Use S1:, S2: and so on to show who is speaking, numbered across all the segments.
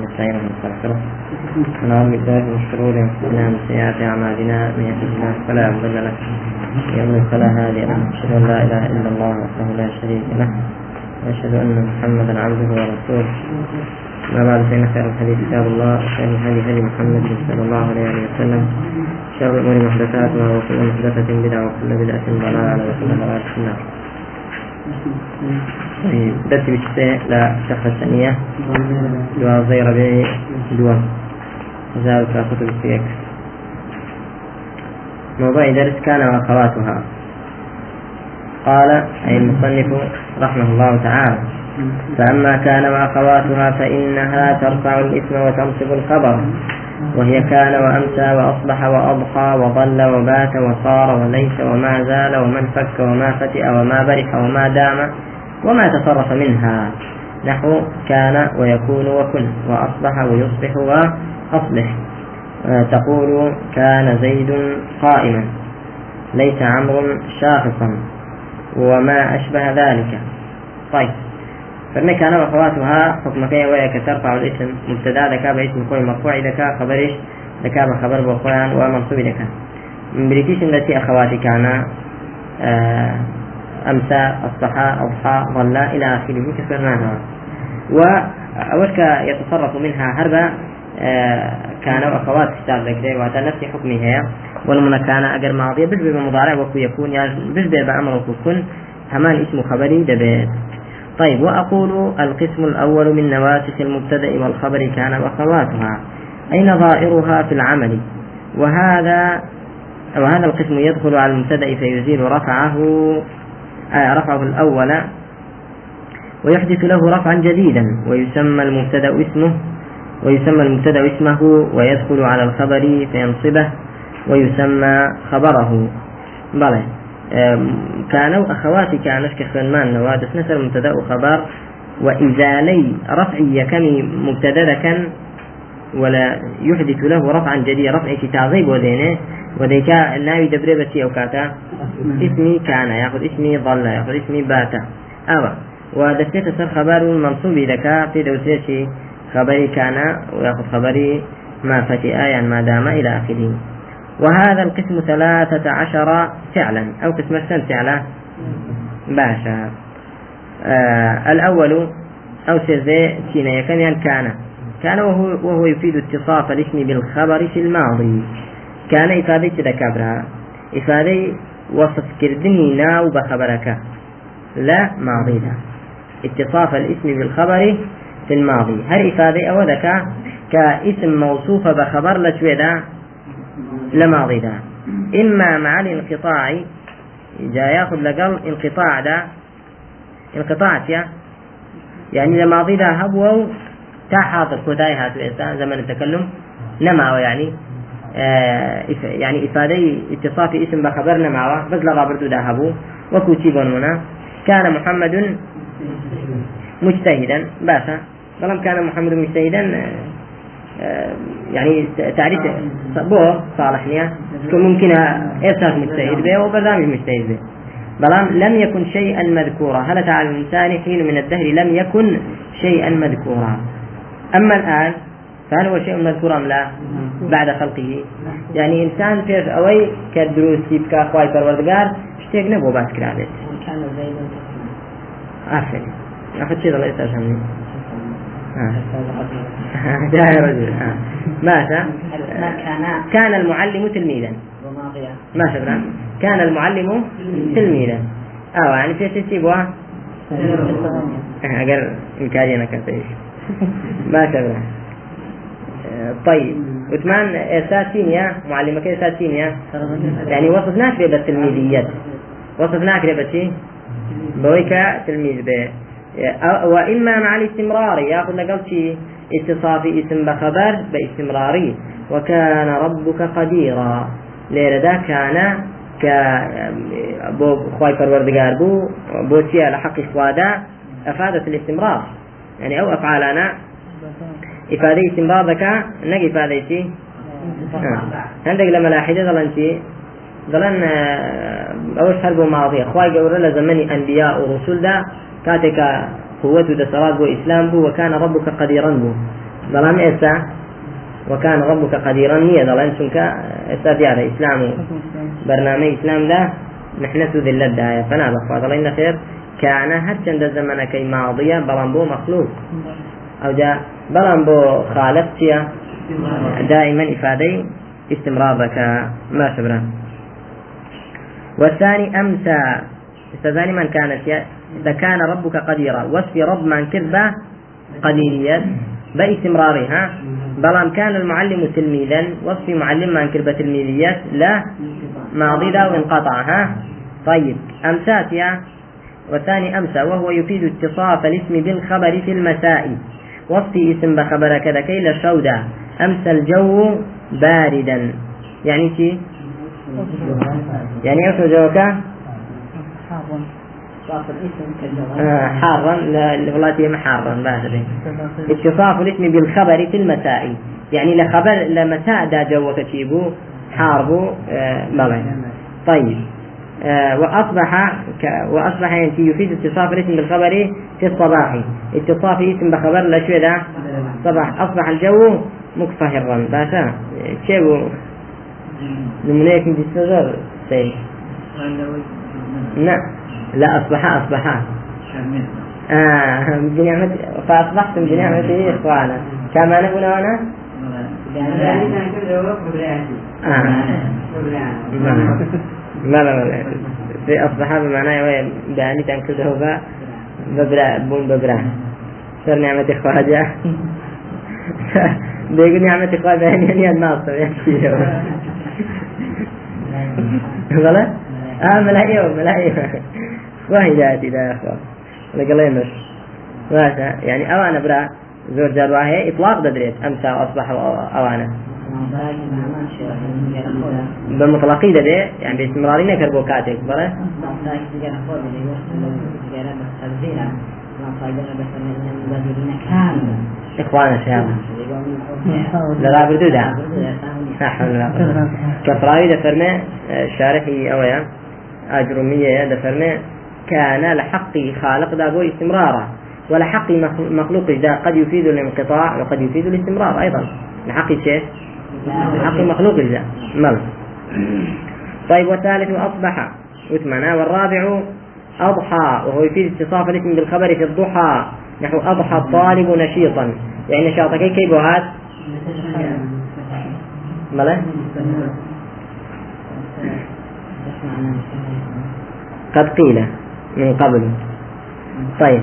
S1: نستعين ونستغفره ونعوذ بالله من شرور أنفسنا ومن سيئات أعمالنا. من يهده الله فلا مضل له ومن فلا هادي له. أشهد أن لا إله إلا الله وحده لا شريك له وأشهد أن محمدا عبده ورسوله. ما بعد فإن خير الحديث كتاب الله وخير الهدي هدي محمد صلى الله عليه وسلم. شر الأمور محدثاتها وكل محدثة بدعة وكل بدعة ضلالة وكل ضلالة في النار. موضوع درس كان وأخواتها. قال أي المصنف رحمه الله تعالى فأما كان وأخواتها فإنها ترفع الإثم وتنصب الخبر. وهي كان وأمسى وأصبح وأضحى وظل وبات وصار وليس وما زال ومن فك وما فتئ وما برح وما دام وما تصرف منها. نحو كان ويكون وكن وأصبح ويصبح وأصبح. تقول كان زيد قائما. ليس عمرو شاخصا. وما أشبه ذلك. طيب. فإن كان وأخواتها حكم كي ويك ترفع الاسم مبتدأ ذكا باسم كل مرفوع ذكا خبرش ذكا بخبر بخوان ومنصوب من بريتيش التي أخواتي كان آه أمسى أصبح أضحى ظل إلى آخره كسرناها وأولك يتصرف منها هربا آه كان وأخوات كتاب ذكره وهذا نفس حكمه. هي والمنا كان أجر ماضية بشبه بمضارع وكو يكون يعني بشبه بأمر وكو همان اسم خبري دبيت. طيب وأقول القسم الأول من نواسخ المبتدأ والخبر كان وأخواتها أي نظائرها في العمل؟ وهذا وهذا القسم يدخل على المبتدأ فيزيل رفعه آه رفعه الأول ويحدث له رفعا جديدا ويسمى المبتدأ اسمه ويسمى المبتدأ اسمه ويدخل على الخبر فينصبه ويسمى خبره. بلى. كانوا أخواتي كانش كخنمان نوادس نسر مبتدأ خبر وإزالي رفعي كمي مبتدأ كان ولا يحدث له رفعا جديدا رفع تعظيم ودينه وديكا الناوي دبري بتي أو كاتا. اسمي كان يأخذ اسمي ظل يأخذ اسمي باتا أو ودستيت سر خبر منصوب لك في دوتيتي خبري كان ويأخذ خبري ما فتئ يعني ما دام إلى آخره. وهذا القسم ثلاثة عشر فعلا أو قسم فعلا. باشا. آه الأول أو سيزي تينا كان كان. كان وهو, وهو يفيد اتصاف الاسم بالخبر في الماضي. كان إفادة ذكابرها إفادة وصف كردني ناو بخبرك. لا ماضي لا. اتصاف الاسم بالخبر في الماضي. هل إفادة أو ذكا كاسم موصوف بخبر لتويدا لماضي دا إما مع الانقطاع جاء يأخذ لقل انقطاع دا انقطاع يا يعني لماضي دا هبو تا حاضر كوداي هاتو إنسان زمن التكلم نما يعني آه يعني إفادة اتصاف اسم بخبرنا معه بس لغا بردو دا هبو هنا. كان محمد مجتهدا باشا ظلم كان محمد مجتهدا يعني تعريف بو صالح نيا ممكن إرسال مجتهد به وبرنامج مجتهد به. بلام لم يكن شيئا مذكورا. هل على الإنسان حين من الدهر لم يكن شيئا مذكورا؟ أما الآن فهل هو شيء مذكور أم لا؟ بعد خلقه. يعني إنسان في أوي كدروس يبكى خواي پروردگار شتيك نبو باس كرابت عارفين أخذ شيء الله يسترشمني جاء رجل مات كان. المعلم تلميذا. ما شبنا كان المعلم تلميذا. آه يعني في تسيبوا اگر امكانية كنت ما شبنا طيب. وثمان اساسينيا معلمك اساسينيا يعني وصفناك بالتلميذيات وصفناك بتي بويك تلميذ به. وإما مع الاستمرار يأخذ لقل شيء اتصاف اسم بخبر باستمراري وكان ربك قديرا. ليرة كان ك بو خواي پروردگار بو بو تيا لحق إخوادا أفادت الاستمرار. يعني أو أفعالنا. إفادة استمرار ذكا نجي إفادة شيء عندك لما لاحظة ظلن شيء ظلن أوش حرب ماضية. خواي قول زمن أنبياء ورسول ده كاتك قوته دسرات بو إسلام بو وكان ربك قديرا بو بەڵام ئێستا وكان ربك قديرا هي ظلان چونك ئێستا دیارە ئیسلام و بەرنامەی ئیسلامدا محنة ذلت داية فنا بخوا ظلين خير كان هرچند زمنكي ماضية بلان بو مخلوق أو جاء بلان بو خالق دائما إفادة استمرارك ما شبرا والثاني أمسى استاذاني من كانت إذا كان ربك قديرا. وصف رب من كذبة قديرية. باستمرارها بلام كان المعلم تلميذا. وصف معلم من كذبة تلميذية. لا ماضي ذا وانقطع ها؟ طيب أمسات يا؟ والثاني أمسى وهو يفيد اتصاف الاسم بالخبر في المساء. وصف اسم بخبر كذا كي لشودا أمسى الجو باردا. يعني شي؟ يعني إيش جوكا آه، حارا لغلاتي محارا باشا اتصاف الاسم بالخبر في المساء. يعني لخبر لمساء دا جوك تشيبو حاربو آه طيب. آه وأصبح ك... وأصبح يعني يفيد اتصاف الاسم بالخبر في الصباح. اتصاف اسم بخبر لا شو ذا. صباح. أصبح الجو مكفهرا باشا كيف نمنيك من الصغر سي نعم. لا أصبح أصبح آه بنعمة فأصبحتم بنعمته إخوانا. كما نقول هنا آه. لا لا لا. في أصبح بمعنى بأني تنكده ببرا بون ببرا. سر نعمة إخواجة بيقول نعمة إخواجة يعني الناصر يعني غلط؟ آه ملايين ملايين لا يا أخوان لقلين مش ماشي يعني أوانا برا زور جار وهي إطلاق بدريت أمسى وأصبح أوانا بمطلقي ده يعني باستمراري نكر بوكاتك برا إخوانا شباب لا بردو ده كفراوي دفرنا شارحي أويا أجرمية دفرنا كان لحق خالق دا بو استمرارا ولحق مخلوق دا قد يفيد الانقطاع وقد يفيد الاستمرار أيضا. لحق شيء؟ لحق مخلوق دا. مل. طيب والثالث أصبح. وثمنا والرابع أضحى وهو يفيد اتصاف الاسم بالخبر في الضحى. نحو أضحى الطالب نشيطا. يعني نشاطك كيف هات ملا قد قيل من قبل. طيب.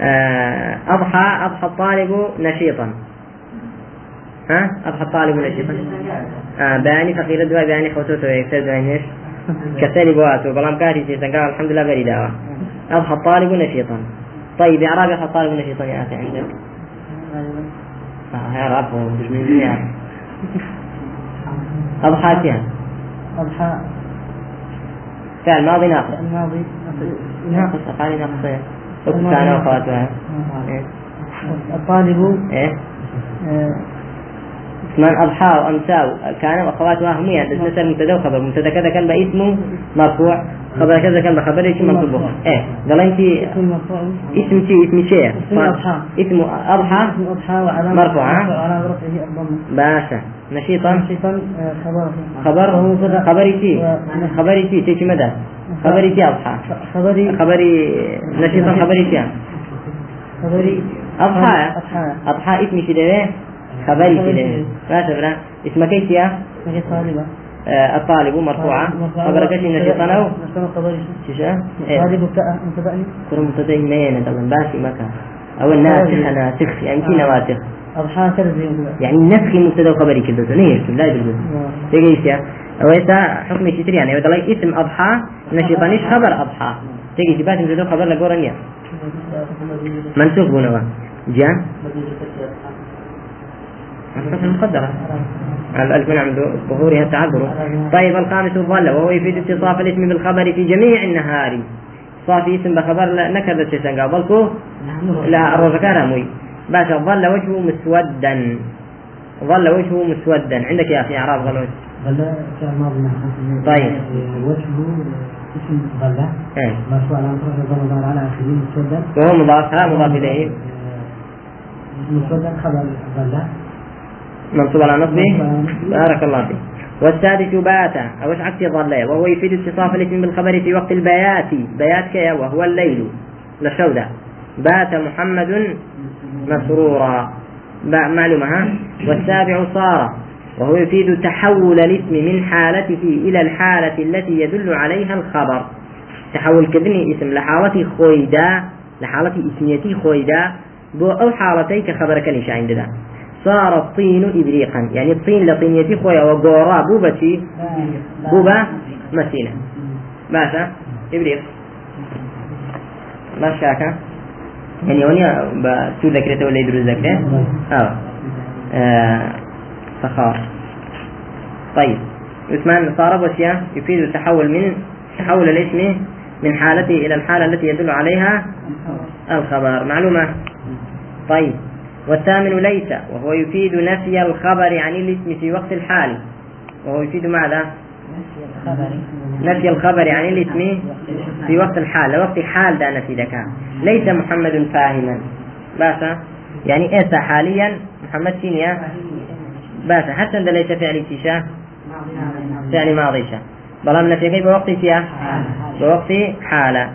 S1: آه، أضحى أضحى الطالب نشيطا. ها؟ أضحى الطالب نشيطا. آه باني فقير الدواء باني خوتوتو يكسر دواء إيش كسالي بواتو بلام كاري جيسا قال الحمد لله بري أضحى الطالب نشيطا. طيب إعراب أضحى الطالب نشيطا يا أخي عندك. آه إعراب مش من أضحى كيان
S2: أضحى.
S1: فعل ماضي ناقص.
S2: الماضي
S1: ناقص. أفعال ناقصة وأخواتها إيه.
S2: الطالب
S1: إيه.
S2: آه،
S1: اسمان أضحى وأمساء كان وأخواتها هم يعني مثل مبتدا وخبر مبتدا كذا كان باسمه مرفوع. خبر كذا كان بخبر إيش منصوب إيه قال انت
S2: اسم مرفوع
S1: اسم شيء اسم شيء.
S2: اسم أضحى.
S1: اسم أضحى.
S2: اسم أضحى وعلامة
S1: مرفوع، ها؟
S2: وعلامة رفعه الضمة
S1: باشا. نشيطا.
S2: نشيطا آه، خبر
S1: خبر. خبري شيء.
S2: و-
S1: خبري شيء. تيجي مدى؟ خبري شيء أضحى.
S2: خبري.
S1: خبري نشيطا خبري شيء.
S2: خبري.
S1: أضحى.
S2: أضحى.
S1: أضحى. اسمي كده خبري كده باشا برا. اسمك إيش يا؟
S2: طالبة.
S1: آه، الطالب مرفوعة. خبرك إيش نشيطا أو؟
S2: نشيطا خبري
S1: شيشة. إيه.
S2: طالب مبتدأ مبتدأني
S1: كل مبتدئ مين؟ طبعا باشي مكان. أو الناسخ ناسخ يعني في نواسخ
S2: أضحى مبتدأ
S1: يعني نسخ مبتدأ وخبري كده ليش؟ لا يدري تيجي يا؟ ويسا حكم كتير يعني. وده اسم أضحى؟ نشيطانيش خبر أضحى. تيجي جبات مبتدأ خبر لقورنيا منسوخ بنوا جاء. على الألف من عند ظهورها تعذر طيب الخامس الظل وهو يفيد اتصاف الاسم بالخبر في جميع النهار. صافي اسم بخبر لا نكر تشتنقا بلكو؟ لا الرزكار موي. باشا ظل وجهه مسودا. ظل وجهه مسودا. عندك يا أخي أعراب ظل وجهه
S3: غلاء فعل ماضي نعم.
S1: طيب.
S3: وجهه اسم غلاء
S1: إيه.
S3: مرفوع على ضم ظهر على اخره مسودا.
S1: وهو مضاف ها مضاف إليه.
S3: المفرد خبر ظل
S1: منصوب على نصبه؟ بارك الله فيك. والسادس بات أو عكس ظل وهو يفيد اتصاف الاسم بالخبر في وقت البيات. بيات كيا وهو الليل. لشودة بات محمد مسرورا. معلومة ها؟ والسابع صار. وهو يفيد تحول الاسم من حالته إلى الحالة التي يدل عليها الخبر. تحول كذني اسم لحالة خويدا لحالة اسميتي خويدا بو أو حالتي كخبرك ليش عندنا صار الطين إبريقا. يعني الطين لطينيتي خويا وقورا بوبتي بوبا مسينة ماشا؟ إبريق. ما شاكا يعني هوني بتو ذكرته ولا يدرس ذكره؟ آه. آه. فخار. طيب. عثمان صار وشيا يفيد التحول من تحول الاسم من حالته إلى الحالة التي يدل عليها الخبر. معلومة؟ طيب. والثامن ليس وهو يفيد نفي الخبر عن الاسم في وقت الحال. وهو يفيد ماذا؟ نفي الخبر عن الاسم في وقت الحال. وقت حال ده نفي ذكاء. ليس محمد فاهما. باشا يعني إيسا حاليا. محمد سينيا باشا حتى عند ليس فعل تشاه فعل ماضي شاه بلام نفي كيف بوقت فيها بوقت حالة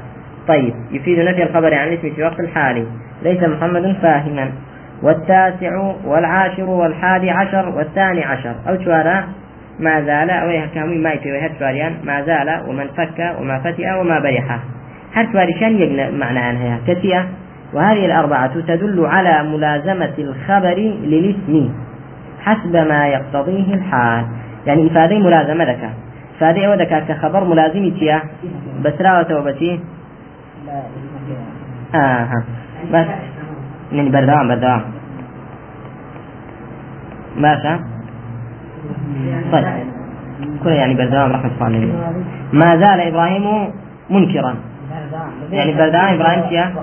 S1: طيب. يفيد نفي الخبر عن الاسم في وقت الحال. ليس محمد فاهما. والتاسع والعاشر والحادي عشر والثاني عشر. أو شوارا ما زال. أو كامل ما يتوي هر شواريان. ما زال. ومن فك وما فتئ وما برح. هر شوارشان يجنى معنى عنها؟ كثيرة. وهذه الأربعة تدل على ملازمة الخبر للاسم. حسب ما يقتضيه الحال. يعني إفادة ملازمة ذكا إفادة أودك كخبر ملازم تيا بسرا وتوبتي آه. بس. من بردوام بردوام ماشي طيب. كل يعني بردوام رحمة الله عليه ما زال إبراهيم منكرا. يعني بردوام إبراهيم تيا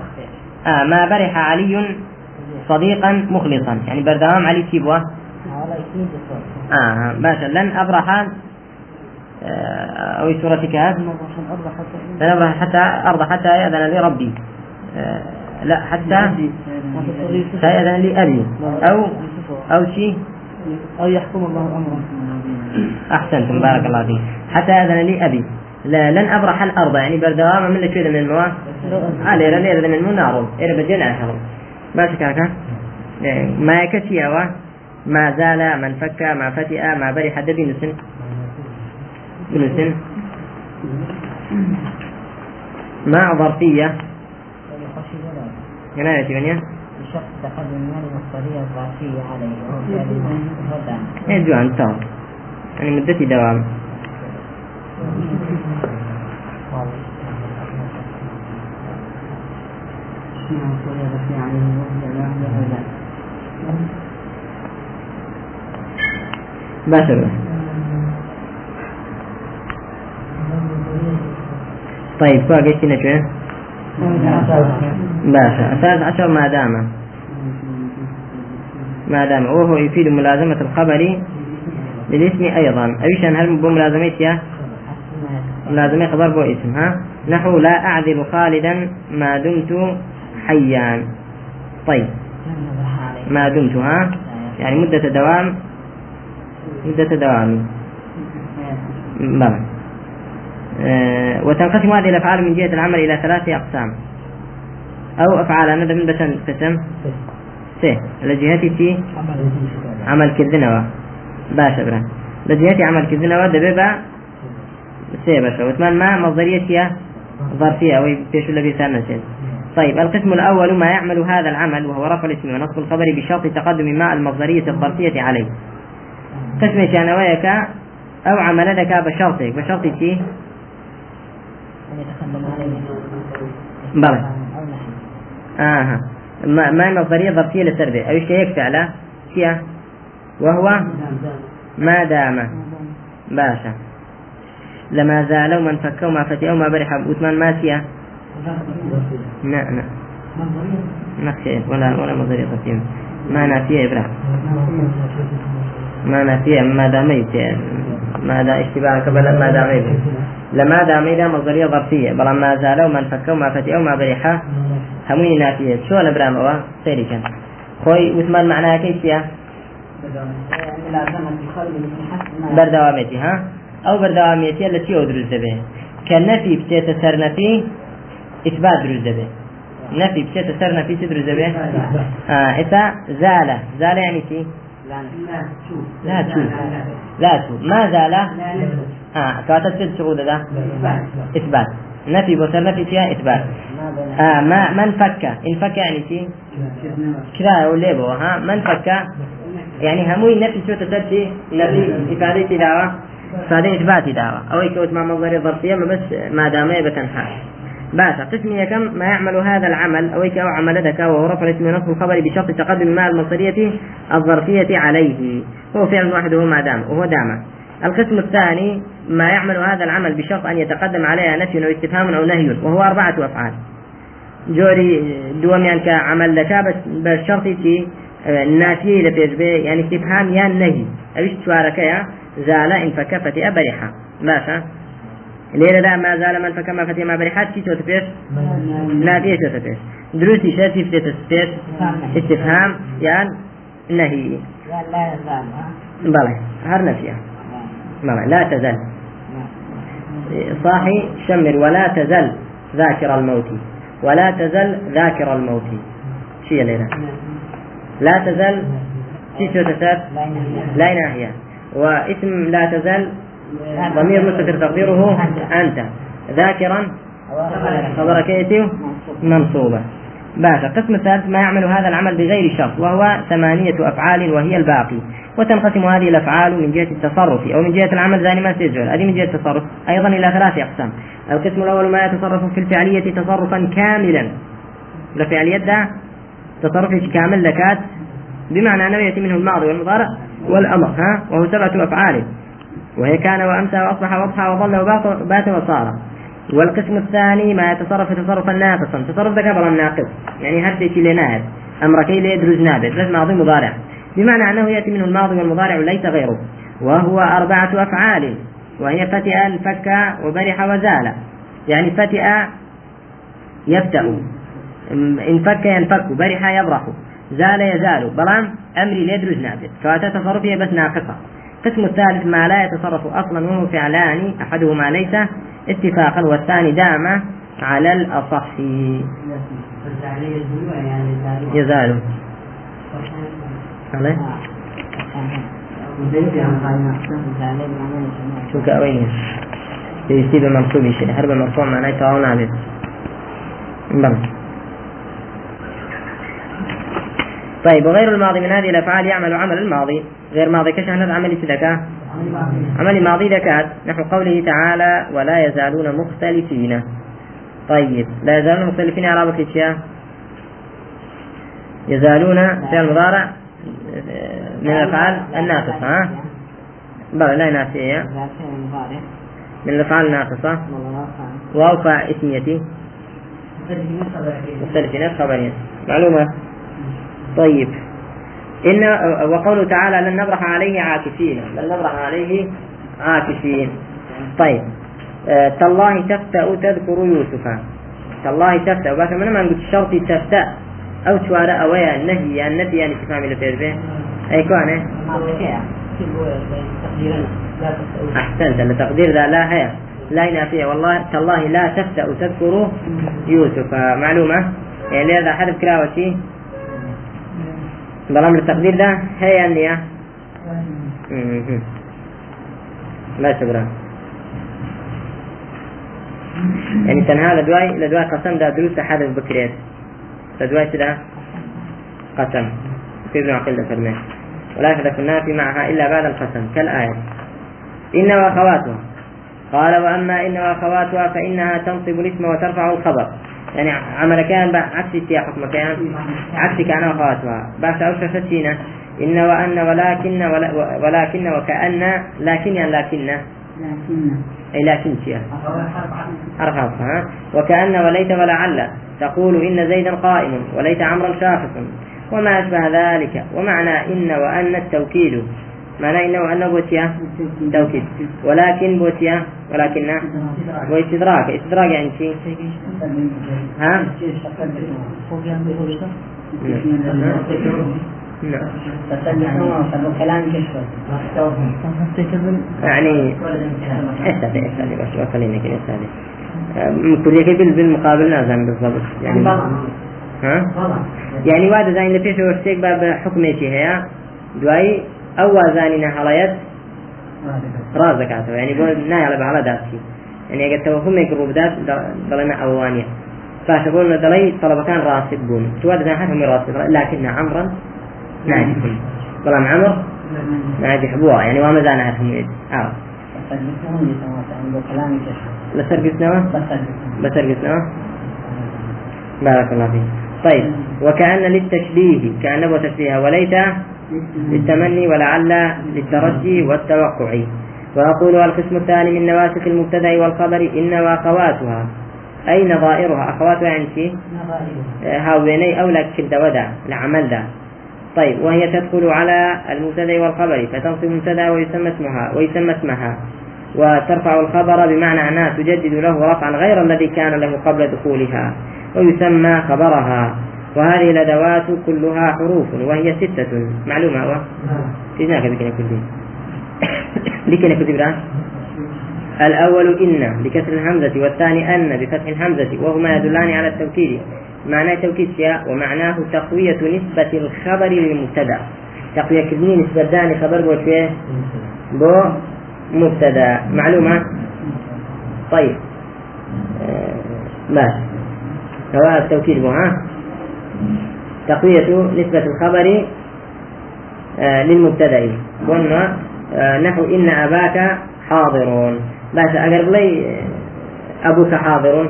S1: آه ما برح علي صديقا مخلصا. يعني بردوام علي تيبوه آه باشا لن أبرح آه أو سورة كهف. لن أبرح حتى أرضى حتى يأذن لي ربي آه لا حتى سيأذن لي أبي أو أو شيء.
S2: أو يحكم الله أمرا
S1: أحسنتم بارك الله فيك. حتى يأذن لي أبي. لا لن أبرح الأرض. يعني بردوام من اللي من المواد علي لن يأذن من المنار إلى بدينا أحرم ماشي كاكا ما يكفي أوا ما زال من فك ما فتئ ما برح. دبي نسن؟ بنسن ما ظرفية هنا يا تبنيا
S4: بشرط تقدم المال المصدرية الظرفية عليه. وهو فعل المفرد عنه.
S1: يجو عن تام يعني مدتي دوام. باشا طيب قلتنا شو باشا. الثالث عشر ما دام. ما دام. وهو يفيد ملازمة الخبر للاسم أيضا. أيش هل بملازمتها ملازمة خبر بو اسم ها؟ نحو لا أعذب خالدا ما دمت حيا. طيب. ما دمت ها؟ يعني مدة دوام. مدة دوام. بلى. وتنقسم هذه الأفعال من جهة العمل إلى ثلاثة أقسام. أو أفعال أنا من بتن قسم. سي لجهتي تي عمل كذنوا باشا برا. لجهتي عمل كذنوا دبيبا سي باشا. وثمان ما مصدرية ظرفية أو بيش الذي سنسين طيب القسم الأول ما يعمل هذا العمل وهو رفع الاسم ونصب الخبر بشرط تقدم ما المصدرية الظرفية عليه. قسم شانويك أو عمل ذاك بشرطك. بشرط شيء
S4: أن يتقدم عليه
S1: بلى
S4: أو نحن
S1: آه. ما ما المصدرية ظرفية للتربية أو شيء يكفي شيء؟ وهو ما دام. باشا. لما زالوا من فكوا ما فتئوا ما برح عثمان ماسية لا لا. نخشى ولا ولا مصدرية ظرفية ما نافية إبراهيم. ما نافية ما داميت ما دا اشتباه قبل ما داميت لما داميت مصدرية ظرفية بل ما زالوا من فكوا ما فتئوا ما برحا هموني نافية شو أنا برام أوا سيري كان. خۆی وتمان معناکەی چییە
S4: ملازمة الخلق بالحسن
S1: بەردەوامێتی ها؟ ئەو بەردەوامێتیە لە چیەوە دروست دەبێت کە نەفی بچێتە سەر نەفی ئیثبات دروست دەبێت نەفی بچێتە سەر نەفی چی دروست دەبێت آه، ئێستا زالە زالە یعنی چی لا تو لا تو ما زال؟ آه كاتب ست شغول ده؟ إثبات. نفي بصر نفي فيها إثبات.
S4: ما
S1: آه ما من فك؟ إن فك يعني شيء؟ كذا ولا بو ها من فك؟ يعني هموي نفي شو تسدي نفي إفادة دعوة صادق إثبات دعوة أو يكوت مع مصدر ظرفية ما بس ما دام بتنحى. باشا قسمية كم؟ ما يعمل هذا العمل. أو أو عمل ذاك وهو رفع الاسم ونصب الخبر بشرط تقدم مع المصدرية الظرفية عليه. هو فعل واحد وهو ما دام وهو دام القسم الثاني ما يعمل هذا العمل بشرط أن يتقدم عليها نفي أو استفهام أو نهي وهو أربعة أفعال. جوري دوميان كعمل لك بس بشرط شي نافية لبيج بي يعني استفهام يا نهي. أبيش توارك يا زال إن فكفت أبرحة باشا ليلة ما زال من فكما فتي ما برحات شي توت بيش نافية توت بيش دروسي شاتي فتي بيش استفهام. يعني نهي. بلى هر نفيها بلى لا تزل.
S4: نعم.
S1: صاحي شمر ولا تزل ذاكر الموت. ولا تزل ذاكر الموت. شي ليلى لا تزل. شي شو تسات
S4: لا
S1: ناهية. واسم لا تزل ضمير مستتر تقديره أنت. ذاكرا. خبر كيتي منصوبة. باشا القسم الثالث ما يعمل هذا العمل بغير شرط وهو ثمانية أفعال وهي الباقي. وتنقسم هذه الأفعال من جهة التصرف أو من جهة العمل ذاني ما سيجعل. هذه من جهة التصرف. أيضا إلى ثلاث أقسام. القسم الأول ما يتصرف في الفعلية تصرفا كاملا. الفعلية ده تصرف كامل لكات. بمعنى أنه يأتي منه الماضي والمضارع والأمر ها؟ وهو سبعة أفعال. وهي كان وأمسى وأصبح وأضحى وظل وبات بات وصار. والقسم الثاني ما يتصرف تصرفا ناقصا. تصرف ذكاء بلا ناقص يعني هدي شي لناهد أمر كي ليدرج نابت بس ماضي مضارع. بمعنى أنه يأتي منه الماضي والمضارع وليس غيره. وهو أربعة أفعال. وهي فتئ انفك وبرح وزال. يعني فتئ يفتأ انفك ينفك برح يبرح زال يزال. بلان أمري ليدرج نابت فأتى تصرفه بس ناقصة. القسم الثالث ما لا يتصرف أصلا وهو فعلان. أحدهما ليس اتفاقا والثاني دام على الأصح. يزال. شو كأوين يصيب المنصوب شيء هرب المرفوع معناه تعاون عليه. بلى طيب وغير الماضي من هذه الأفعال يعمل عمل الماضي. غير ماضي كشهنة عمل سدكا عمل ماضي ذكات نحو قوله تعالى ولا يزالون مختلفين. طيب لا يزالون مختلفين أعرابك إيش يزالون فعل مضارع من الأفعال الناقصة ها؟ بلى لا ناسية من الأفعال الناقصة. وأوفى اسميتي. مختلفين خبرين معلومة؟ طيب. إن وقوله تعالى لن نبرح عليه عاكفين. لن نبرح عليه عاكفين. طيب. آه تالله تفتأ تذكر يوسف تالله تفتأ. بس من ما نقول شرطي تفتأ؟ أو شوارع أويا النهي النفي يعني تفهم اللي تجربه أي كونه أحسنت. التقدير ذا لا هي. لا ينافيه والله تالله لا تفتأ تذكر يوسف معلومة؟ يعني هذا حرف كراوتي بەڵام لە تەقدیردا هەیە نییە باشە برا يعني دوای لە دوای قەسەمدا دروستە حەدف بکرێت لە دوای چدا قسم في ابن عقيل فرمي ولا يحدث النافي معها إلا بعد القسم كالآية إن وأخواتها قال وأما إن وأخواتها فإنها تنصب الاسم وترفع الخبر يعني عمل كان عكس السياق حكم كان عكس كان وأخواتها بعد أوش فتينا إن وأن ولكن ولا ولكن وكأن لكن يعني لكن. أي لكن شيء. أرخص ها؟ وكأن وليت ولعل تقول إن زيدا قائم وليت عمرا شاخص وما أشبه ذلك. ومعنى إن وأن التوكيد معناه إنه أنه بوتيا. توكيد ولكن بوتيا. ولكن بو إستدراك استدراك يعني شيء. ها؟ يعني أستاذ أستاذ بس. خلينا كده أستاذ كل بال بالمقابل لازم بالضبط؟ يعني ها؟ يعني واد زين اللي فيه ورسيك باب حكمتي هي دواي أو زانينا هلايت راز دكاته يعني بو ناي على بعلا داتي يعني اگر توهمك روبدات دلنا أوانية فاش بقول دلي طلبة كان راسب بون تواد زين حكم راسب لكن عمرا ناجح بلام عمر ناجح بوا يعني وما زانا هتهم آه. لسر قسنا بسر قسنا بارك الله فيك طيب وكأن للتشبيه كأنه تشبيه وليت للتمني ولعل للترجي والتوقع. ويقول القسم الثاني من نواسخ المبتدأ والخبر إن وأخواتها أي نظائرها أخواتها يعني شيء هاويني أو لك شد ودع العمل ده طيب وهي تدخل على المبتدأ والخبر فتنصب مبتدا ويسمى اسمها ويسمى اسمها. وترفع الخبر بمعنى أنها تجدد له رفعا غير الذي كان له قبل دخولها ويسمى خبرها. وهذه الأدوات كلها حروف وهي ستة. معلومة هو كيف بكنا كل لكنا كتب الأول إن بكسر الهمزة والثاني أن بفتح الهمزة وهما يدلان على التوكيد. معناه توكيد شيء ومعناه تقوية نسبة الخبر للمبتدأ. تقوية كذني نسبة داني خبر بو شوية؟ بو مبتدأ. معلومة؟ طيب. آه ماشي سواء التوكيد بو ها؟ تقوية نسبة الخبر آه للمبتدأ قلنا آه نحو إن أباك حاضر بس أقرب لي آه، أبوك حاضر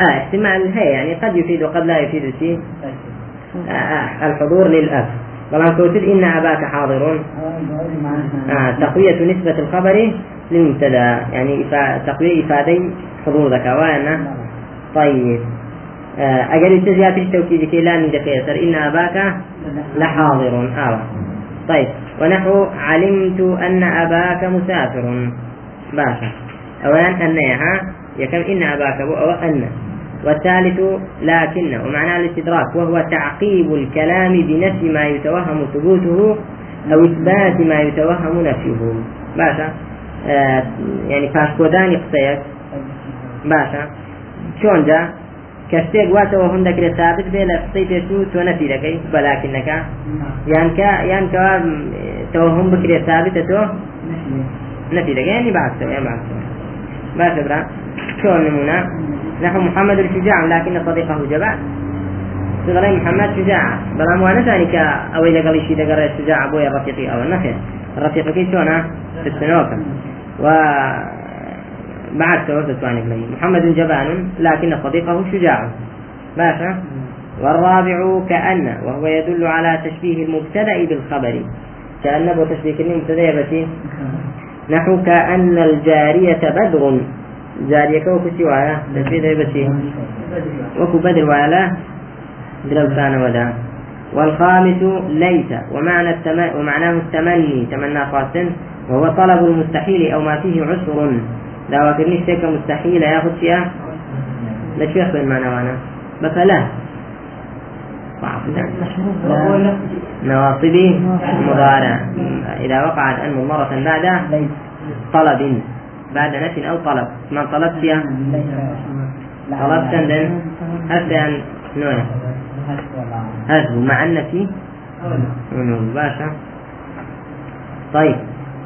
S1: آه احتمال هي يعني قد يفيد وقد لا يفيد شيء. آه الحضور للأب. طبعا توجد إن أباك حاضر آه تقوية نسبة الخبر للمبتدأ. يعني تقوية إفادة حضور ذكاء طيب. آه أجل تزيات التوكيد كي لا دفيسر إن أباك لحاضر آه. طيب. ونحو علمت أن أباك مسافر. باشا. أولا أن ها يكم إن أباك أو أن. والثالث لكن ومعناه الاستدراك وهو تعقيب الكلام بنفي ما يتوهم ثبوته أو إثبات ما يتوهم نفيه باشا؟ آه يعني فاشكودان قسەیەک باشە چۆنجا کە شتێک واتەوە هەم دەکرێت ثابت بێ لە قسەی پێشوو تۆ نەفی دەکەی بەلاکردنەکە یانکە یان کەوا تەوە هەم بکرێت ثابتە تۆ نەفی دەکەی ینی باشە برا؟ نمونة نحو محمد الشجاع لكن صديقه جبان تقول محمد شجاع. أو اذا قال شيء دقر الشجاع ابويا الرفيقي أو الرفيق كي شلون في السنوكه و بعد عن ابنه محمد جبان لكن صديقه شجاع. باشا والرابع كأن وهو يدل على تشبيه المبتدأ بالخبر كأن تشبيه المبتدأ بشي نحو كأن الجارية بدر جارية كوكو سوايا تشبيه بشي وكو بدر ولا دلو كان ودا. والخامس ليس ومعنى التم... ومعناه التمني تمنى قاسم وهو طلب المستحيل أو ما فيه عسر. لا وكرني شيء مستحيل ياخذ فيها لا شو ياخذ المعنى وأنا؟ بس لا. نواصبي مضارع. إذا وقعت أن مرة بعد طلب. بعد نفي أو طلب. ما طلبت فيها طلبت عندن هسه عن نوع. هسه مع النفي باشا طيب.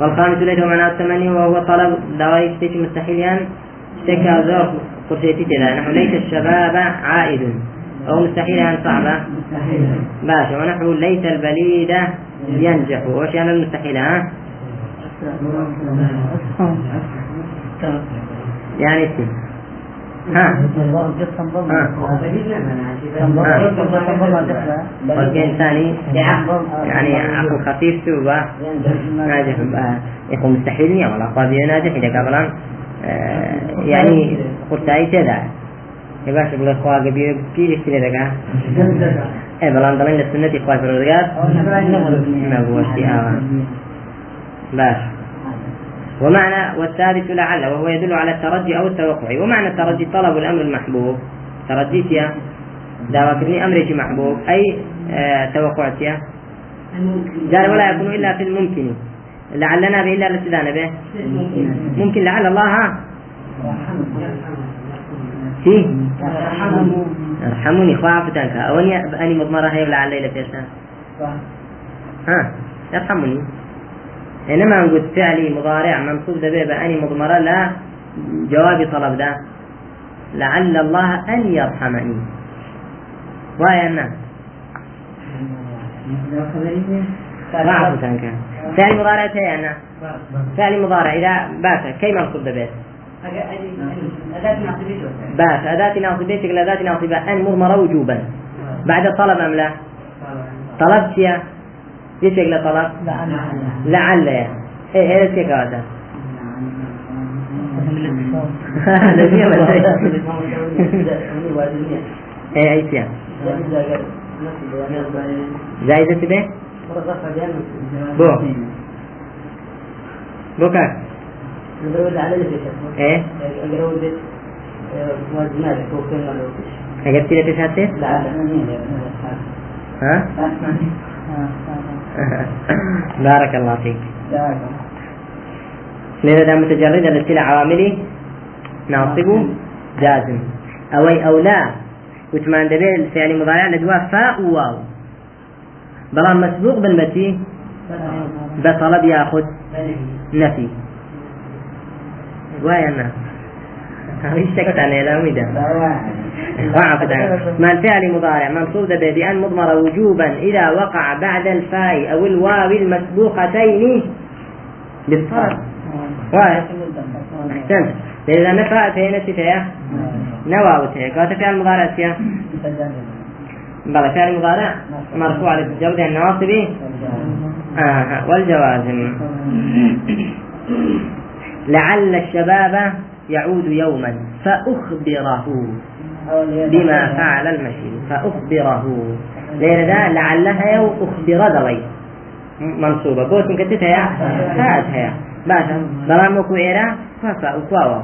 S1: والخامس ليس معناه الثمانية وهو طلب اشتكي مستحيل يعني. اشتكى زور قرشيتي نحو ليس الشباب عائد. أو مستحيل يعني صعبة باشا ونحو ليس البليد ينجح. وش يعني المستحيل ها؟ يعني اسم ها. والجين ثاني يعني عقل خفيف سوبا ناجح يكون مستحيل ولا قاضي ناجح إذا قبلا يعني قلت أي كذا هي باش بڵێ خوا گەبی پیرێکی لێ دەگا ئێ بەڵام دەڵێن لە سنەتی خوای پەروەردگار نەبووەشتی ئاوا باش ومعنى والثالث لعل وهو يدل على الترجي أو التوقع. ومعنى الترجي طلب الأمر المحبوب. ترجي فيها دعوة أمر محبوب. أي آه توقع فيها. قال ولا يكون إلا في الممكن. لعلنا به إلا الاستدانة به. ممكن. لعل الله. فيه ارحموني خوافتك أوني أني مضمرة هي لعل ليلة ها ارحموني إنما نقول فعلي مضارع منصوب ده بأني مضمرة لا جواب طلب ده. لعل الله أن يرحمني. ويا الناس ضعف كان فعل مضارع تي أنا فعل مضارع. إذا بات كي منصوب ده بيت؟ بات أداة ناصبيتك لأداة ناصبة. أن مضمرة وجوبا. بعد طلب أم لا؟ طلبت يا إيش يقول طلب لعل يا إيه إيه إيش هذا إيه إيش يا زائدة به بو بو كان إيه تیرے پیش آتے ها بارك الله فيك لأن ده متجرد للسلع عواملي ناصب جازم. أوي أو لا وثمان دبي الفعل مضارع لجوا فاء وواو بلان مسبوق بالمتي بطلب ياخذ نفي ويا لا ما الفعل مضارع منصوب بأن مضمر وجوبا إذا وقع بعد الفاء أو الواو المسبوقتين بالطرف واحد أحسنت فإذا نفع فهنا تفيا نواو تفيا كانت فعل مضارع تفيا بلى فعل مضارع مرفوع للجود النواصب والجوازم لعل الشباب يعود يوما فأخبره. بما فعل المشي. فأخبره. لأن ذا لعلها يو أخبر ذوي. منصوبة. بوت مكتتها يا؟ فاتها يا. باشا إيرا ففا أكواوا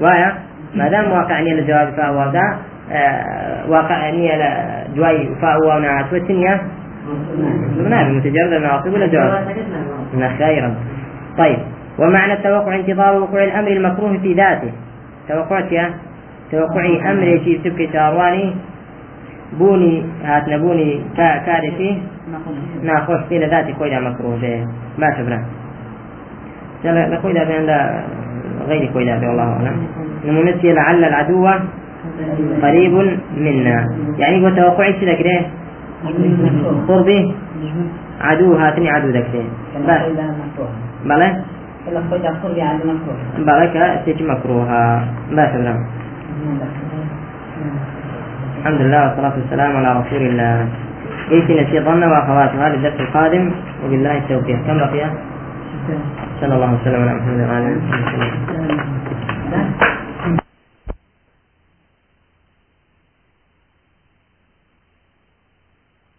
S1: وايا؟ ما دام واقع نية الجواب فهو ذا آه واقع نية جواي فهو نعت والتنية نعم. متجرد النواصب ولا جواب؟ خيرا. طيب. ومعنى التوقع انتظار وقوع الأمر المكروه في ذاته. توقعت يا توقعي أمر في سبك شارواني. بوني هات نبوني كارثي ناخوش في ذاتي كويدا مكروه به ما شبنا لا كويدا بين غير كويدا به والله أعلم نمونسي لعل العدو قريب منا. يعني قلت توقعي سيدا كده قربي؟ عدو هاتني عدو ذاك بلى؟ بلى تيجي مكروها ما شبنا الحمد لله والصلاة والسلام على رسول الله. وأخواتها للدرس القادم. وبالله التوفيق. كم بقي؟ صلى الله وسلم على محمد وعلى آله وصحبه